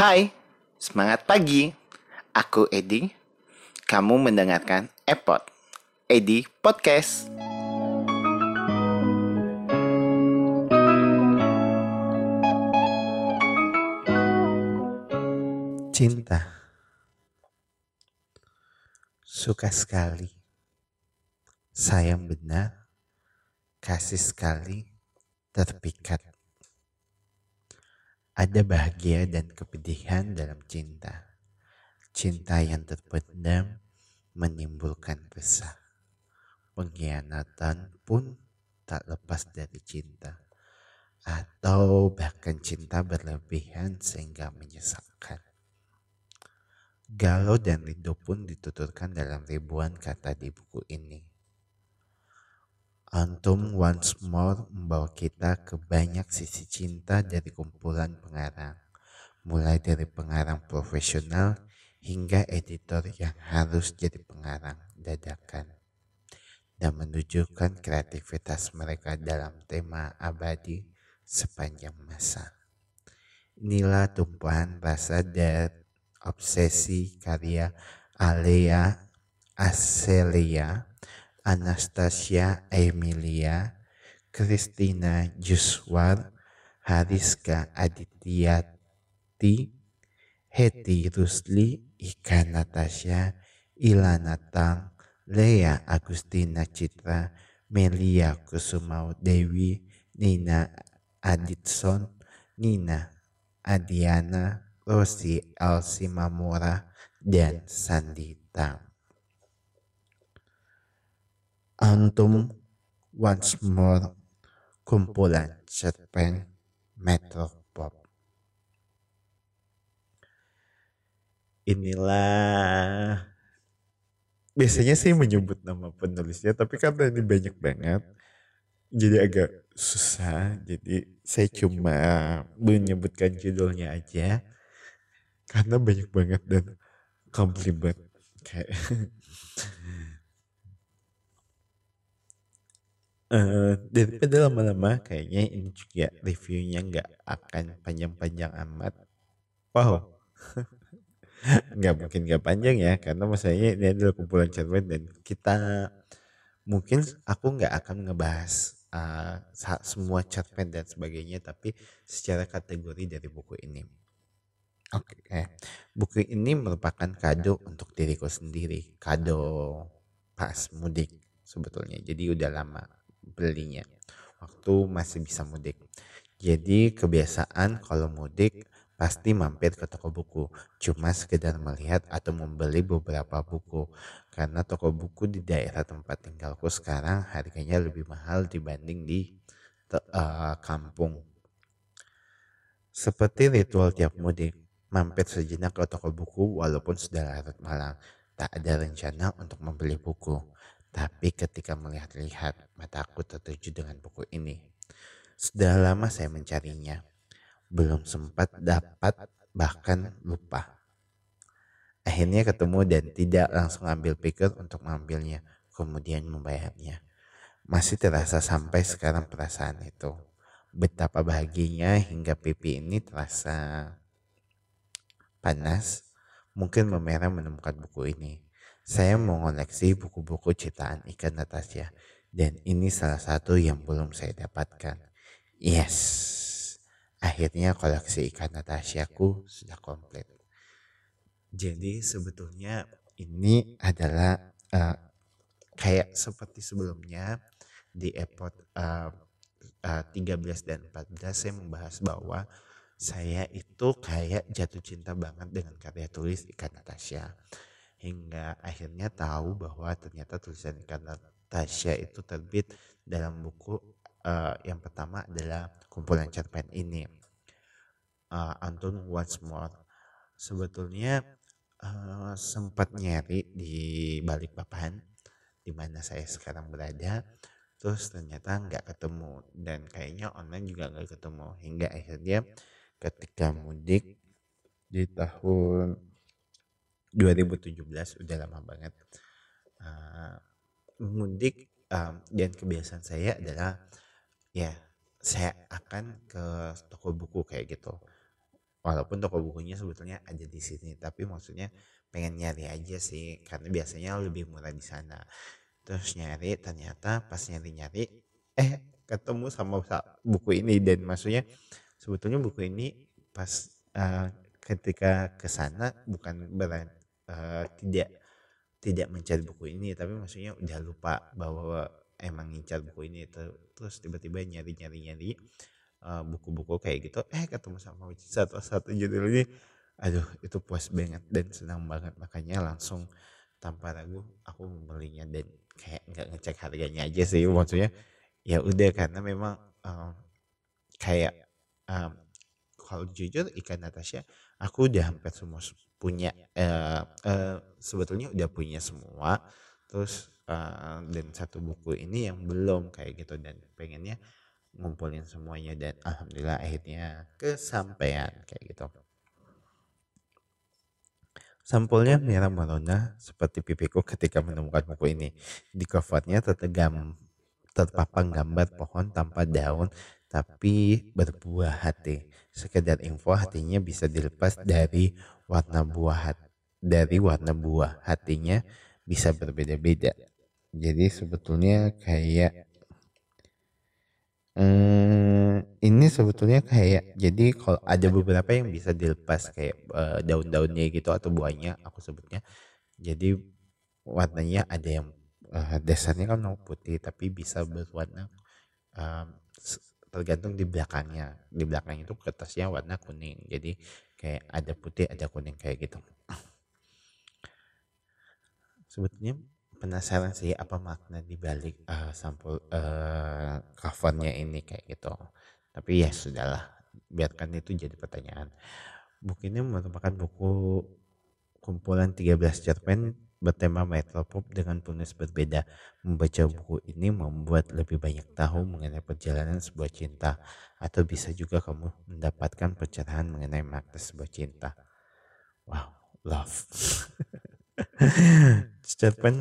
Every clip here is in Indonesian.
Hai, semangat pagi. Aku Edi. Kamu mendengarkan Epot, Edi Podcast. Cinta. Suka sekali. Sayang benar. Kasih sekali. Terpikat. Ada bahagia dan kepedihan dalam cinta. Cinta yang terpendam menimbulkan resah. Pengkhianatan pun tak lepas dari cinta. Atau bahkan cinta berlebihan sehingga menyesalkan. Galau dan rindu pun dituturkan dalam ribuan kata di buku ini. Antum once more membawa kita ke banyak sisi cinta dari kumpulan pengarang, mulai dari pengarang profesional hingga editor yang harus jadi pengarang dadakan, dan menunjukkan kreativitas mereka dalam tema abadi sepanjang masa. Inilah tumpahan rasa dan obsesi karya Alea Aselia Anastasia Emilia, Christina Juswar, Hariska Adityati, Heti Rusli, Ika Natasha, Ilana Tang, Lea Agustina Citra, Melia Kusumau Dewi, Nina Aditson, Nina Adiana, Rosi Alsimamura, dan Sandi Tang. Antum once more kumpulan cerpen Metropop. Inilah. Biasanya sih menyebut nama penulisnya tapi karena ini banyak banget jadi agak susah. Jadi saya cuma menyebutkan judulnya aja karena banyak banget dan komplimen. Kayak Uh, daripada lama-lama kayaknya ini juga reviewnya nggak akan panjang-panjang amat. Wow, nggak mungkin nggak panjang ya karena maksudnya ini adalah kumpulan cerpen dan kita mungkin aku nggak akan ngebahas uh, semua cerpen dan sebagainya tapi secara kategori dari buku ini. Oke, okay. buku ini merupakan kado untuk diriku sendiri, kado pas mudik sebetulnya. Jadi udah lama belinya waktu masih bisa mudik. Jadi kebiasaan kalau mudik pasti mampir ke toko buku, cuma sekedar melihat atau membeli beberapa buku. Karena toko buku di daerah tempat tinggalku sekarang harganya lebih mahal dibanding di uh, kampung. Seperti ritual tiap mudik, mampir sejenak ke toko buku walaupun sudah larut malam. Tak ada rencana untuk membeli buku. Tapi ketika melihat-lihat, mataku tertuju dengan buku ini. Sudah lama saya mencarinya. Belum sempat dapat, bahkan lupa. Akhirnya ketemu dan tidak langsung ambil pikir untuk mengambilnya, kemudian membayarnya. Masih terasa sampai sekarang perasaan itu. Betapa bahagianya hingga pipi ini terasa panas, mungkin memerah menemukan buku ini. Saya mengoleksi buku-buku ciptaan ikan Natasha dan ini salah satu yang belum saya dapatkan. Yes, akhirnya koleksi ikan Natasha-ku sudah komplit. Jadi sebetulnya ini adalah uh, kayak seperti sebelumnya di episode uh, uh, 13 dan 14 saya membahas bahwa saya itu kayak jatuh cinta banget dengan karya tulis ikan Natasha hingga akhirnya tahu bahwa ternyata tulisan ikan Tasya itu terbit dalam buku uh, yang pertama adalah kumpulan cerpen ini. Uh, Anton Once More. Sebetulnya uh, sempat nyari di balik papan di mana saya sekarang berada terus ternyata nggak ketemu dan kayaknya online juga nggak ketemu. Hingga akhirnya ketika mudik di tahun 2017 udah lama banget. Uh, mudik um, dan kebiasaan saya adalah ya saya akan ke toko buku kayak gitu. Walaupun toko bukunya sebetulnya ada di sini tapi maksudnya pengen nyari aja sih karena biasanya lebih murah di sana. Terus nyari ternyata pas nyari-nyari eh ketemu sama buku ini. Dan maksudnya sebetulnya buku ini pas uh, ketika ke sana bukan berarti uh, tidak tidak mencari buku ini tapi maksudnya udah lupa bahwa emang ngincar buku ini terus tiba-tiba nyari-nyari nyari uh, buku-buku kayak gitu eh ketemu sama satu satu judul ini aduh itu puas banget dan senang banget. Makanya langsung tanpa ragu aku membelinya dan kayak nggak ngecek harganya aja sih maksudnya ya udah karena memang uh, kayak um, kalau jujur ikan Natasha aku udah hampir semua punya uh, uh, sebetulnya udah punya semua terus uh, dan satu buku ini yang belum kayak gitu dan pengennya ngumpulin semuanya dan alhamdulillah akhirnya kesampaian kayak gitu. Sampulnya merah merona seperti pipiku ketika menemukan buku ini. Di covernya tertegam terpapang gambar pohon tanpa daun tapi berbuah hati. Sekedar info hatinya bisa dilepas dari warna buah hati, dari warna buah hatinya bisa berbeda-beda. Jadi sebetulnya kayak Hmm, ini sebetulnya kayak jadi kalau ada beberapa yang bisa dilepas kayak uh, daun-daunnya gitu atau buahnya aku sebutnya. Jadi warnanya ada yang uh, dasarnya kan putih tapi bisa berwarna um, tergantung di belakangnya. Di belakang itu kertasnya warna kuning. Jadi kayak ada putih, ada kuning kayak gitu. Sebetulnya penasaran sih apa makna di balik uh, sampul uh, covernya ini kayak gitu. Tapi ya sudahlah, biarkan itu jadi pertanyaan. Buku ini merupakan buku kumpulan 13 cerpen bertema metropop dengan penulis berbeda. Membaca buku ini membuat lebih banyak tahu mengenai perjalanan sebuah cinta atau bisa juga kamu mendapatkan pencerahan mengenai makna sebuah cinta. Wow, love. cerpen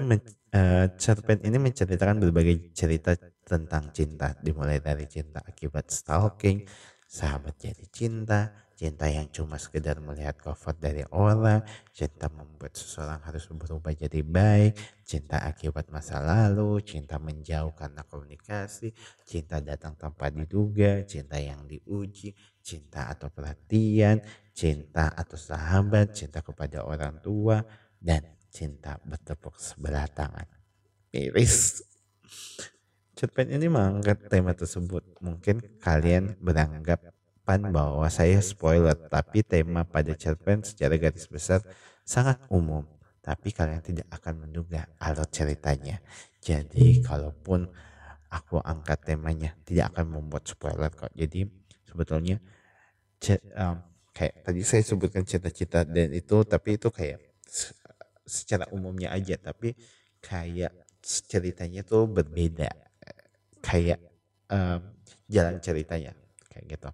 uh, cerpen ini menceritakan berbagai cerita tentang cinta dimulai dari cinta akibat stalking sahabat jadi cinta cinta yang cuma sekedar melihat cover dari orang cinta membuat seseorang harus berubah jadi baik cinta akibat masa lalu cinta menjauh karena komunikasi cinta datang tanpa diduga cinta yang diuji cinta atau perhatian cinta atau sahabat cinta kepada orang tua dan cinta bertepuk sebelah tangan. Miris. Cerpen ini mengangkat tema tersebut. Mungkin kalian beranggapan bahwa saya spoiler, tapi tema pada cerpen secara garis besar sangat umum. Tapi kalian tidak akan menduga alur ceritanya. Jadi kalaupun aku angkat temanya, tidak akan membuat spoiler kok. Jadi sebetulnya um, kayak tadi saya sebutkan cita-cita dan itu, tapi itu kayak secara umumnya aja tapi kayak ceritanya tuh berbeda kayak um, jalan ceritanya kayak gitu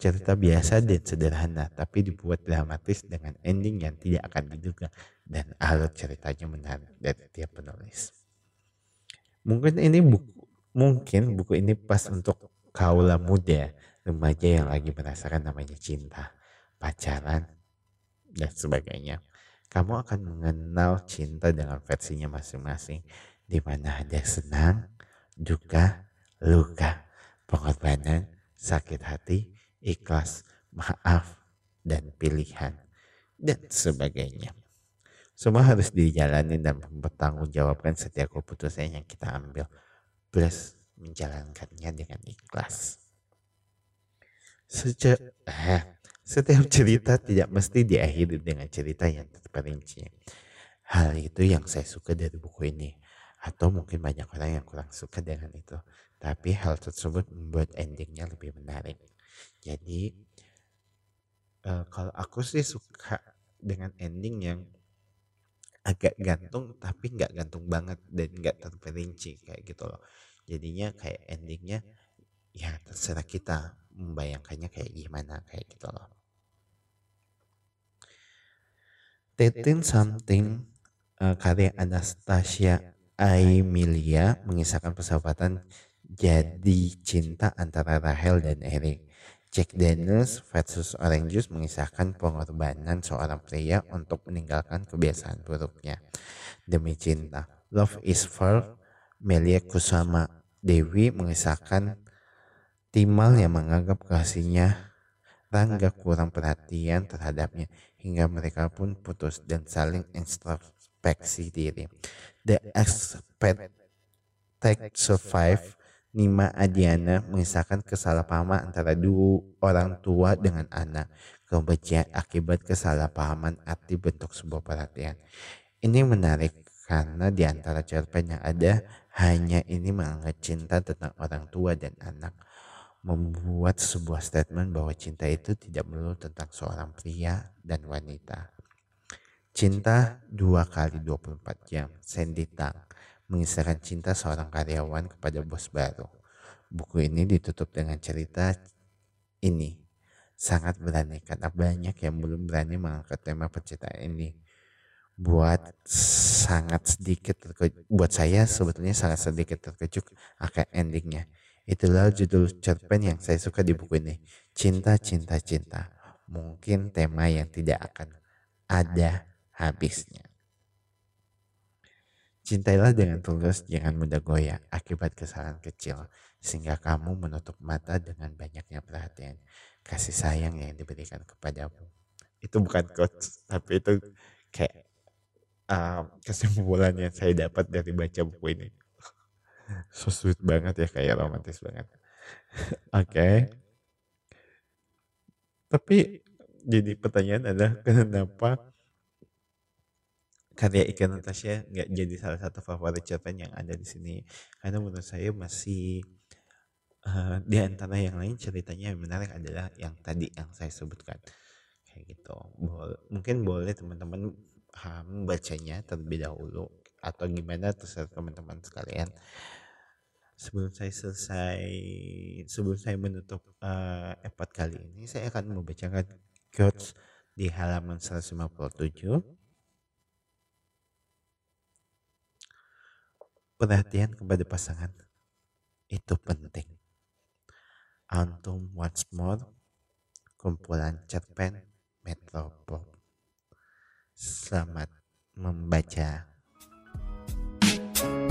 cerita biasa dan sederhana tapi dibuat dramatis dengan ending yang tidak akan diduga dan alur ceritanya menarik dari tiap penulis. Mungkin ini buku mungkin buku ini pas untuk kaula muda remaja yang lagi merasakan namanya cinta pacaran dan sebagainya. Kamu akan mengenal cinta dengan versinya masing-masing, di mana ada senang, duka, luka, pengorbanan, sakit hati, ikhlas, maaf, dan pilihan, dan sebagainya. Semua harus dijalani dan mempertanggungjawabkan setiap keputusan yang kita ambil, plus menjalankannya dengan ikhlas. Eh, setiap cerita tidak mesti diakhiri dengan cerita yang terperinci. Hal itu yang saya suka dari buku ini. Atau mungkin banyak orang yang kurang suka dengan itu. Tapi hal tersebut membuat endingnya lebih menarik. Jadi uh, kalau aku sih suka dengan ending yang agak gantung tapi nggak gantung banget dan nggak terperinci kayak gitu loh. Jadinya kayak endingnya ya terserah kita membayangkannya kayak gimana kayak gitu loh. Tetin Something uh, karya Anastasia Aemilia mengisahkan persahabatan jadi cinta antara Rahel dan Eric. Jack Daniels versus Orange Juice mengisahkan pengorbanan seorang pria untuk meninggalkan kebiasaan buruknya demi cinta. Love is for Melia Kusama Dewi mengisahkan Timal yang menganggap kasihnya Rangga kurang perhatian terhadapnya hingga mereka pun putus dan saling introspeksi diri. The Expert Take Survive Nima Adiana mengisahkan kesalahpahaman antara dua orang tua dengan anak. Kebencian akibat kesalahpahaman arti bentuk sebuah perhatian. Ini menarik karena di antara cerpen yang ada hanya ini mengangkat cinta tentang orang tua dan anak. Membuat sebuah statement bahwa cinta itu tidak melulu tentang seorang pria dan wanita. Cinta dua kali 24 jam. Sandy Tang mengisahkan cinta seorang karyawan kepada bos baru. Buku ini ditutup dengan cerita ini. Sangat berani karena banyak yang belum berani mengangkat tema percintaan ini. Buat sangat sedikit terkejut, buat saya sebetulnya sangat sedikit terkejut akan endingnya. Itulah judul cerpen yang saya suka di buku ini. Cinta, cinta, cinta. Mungkin tema yang tidak akan ada habisnya. Cintailah dengan tulus, jangan mudah goyah akibat kesalahan kecil, sehingga kamu menutup mata dengan banyaknya perhatian, kasih sayang yang diberikan kepadamu. Itu bukan quotes, tapi itu kayak uh, kesimpulan yang saya dapat dari baca buku ini. so sweet banget ya, kayak romantis banget. Oke. Okay. Tapi jadi pertanyaan adalah kenapa karya Ikan Natasha nggak jadi salah satu favorit cerpen yang ada di sini. Karena menurut saya masih uh, di antara yang lain ceritanya yang menarik adalah yang tadi yang saya sebutkan. Kayak gitu. Bo mungkin boleh teman-teman uh, membacanya terlebih dahulu atau gimana terserah teman-teman sekalian. Sebelum saya selesai sebelum saya menutup uh, episode kali ini saya akan membacakan quotes di halaman 157 perhatian kepada pasangan itu penting. Antum once more kumpulan cerpen Metropop. Selamat membaca. thank you